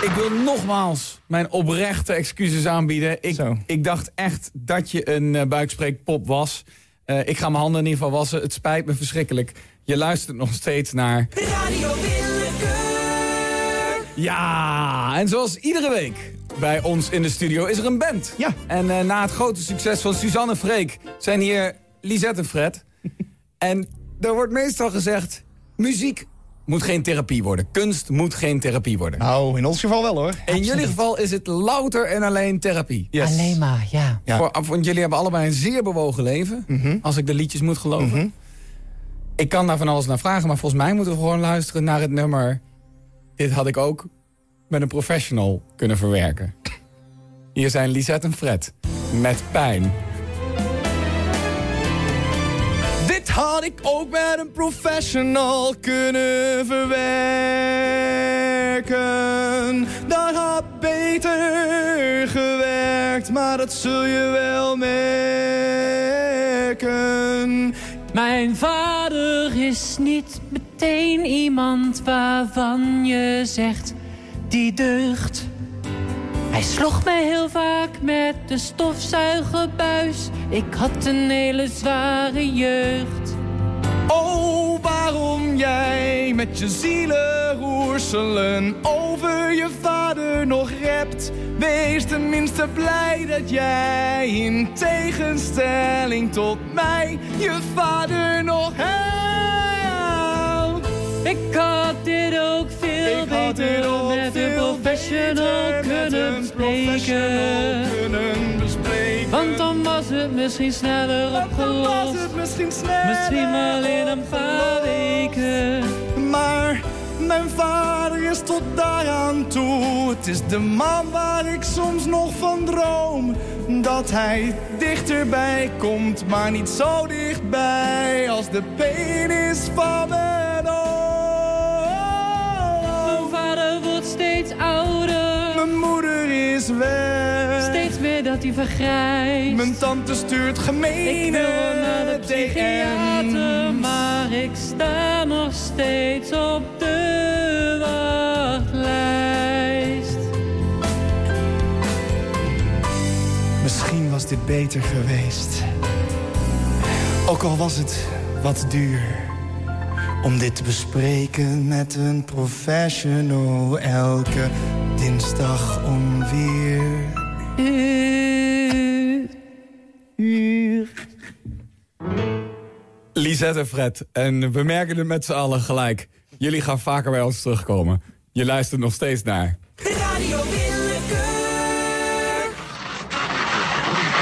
Ik wil nogmaals mijn oprechte excuses aanbieden. Ik, Zo. ik dacht echt dat je een uh, buikspreekpop was. Uh, ik ga mijn handen in ieder geval wassen. Het spijt me verschrikkelijk. Je luistert nog steeds naar... Radio Willekeur. Ja, en zoals iedere week bij ons in de studio is er een band. Ja. En uh, na het grote succes van Suzanne Freek zijn hier Lisette en Fred. en er wordt meestal gezegd, muziek moet geen therapie worden. Kunst moet geen therapie worden. Nou, in ons geval wel hoor. In jullie geval is het louter en alleen therapie. Yes. Alleen maar, ja. Ja. Voor, want jullie hebben allebei een zeer bewogen leven. Mhm. Als ik de liedjes moet geloven. Mhm. Ik kan daar van alles naar vragen, maar volgens mij moeten we gewoon luisteren naar het nummer. Dit had ik ook met een professional kunnen verwerken. Hier zijn Lisette en Fred. Met pijn. Had ik ook met een professional kunnen verwerken. Dat had beter gewerkt, maar dat zul je wel merken. Mijn vader is niet meteen iemand waarvan je zegt die deugt. Hij sloeg me heel vaak met de stofzuigerbuis. Ik had een hele zware jeugd. Oh, waarom jij met je zielenroerselen over je vader nog rept? Wees tenminste blij dat jij in tegenstelling tot mij je vader nog helpt. Ik had dit ook veel Ik had dit beter ook met een veel professional beter met kunnen een professional kunnen bespreken. Want dan was het misschien sneller dan was opgelost. het misschien sneller Misschien in een paar opgelost. weken. Maar mijn vader is tot daaraan toe. Het is de man waar ik soms nog van droom. Dat hij dichterbij komt, maar niet zo dichtbij als de pijn is van mijn Mijn oom. vader wordt steeds ouder. Mijn moeder is weg. Dat hij vergrijst. Mijn tante stuurt Ik gemene wil naar de psychiater, maar ik sta nog steeds op de wachtlijst. Misschien was dit beter geweest. Ook al was het wat duur. Om dit te bespreken met een professional. Elke dinsdag om vier Lisette en Fred. En we merken het met z'n allen gelijk. Jullie gaan vaker bij ons terugkomen. Je luistert nog steeds naar... Radio Willekeur.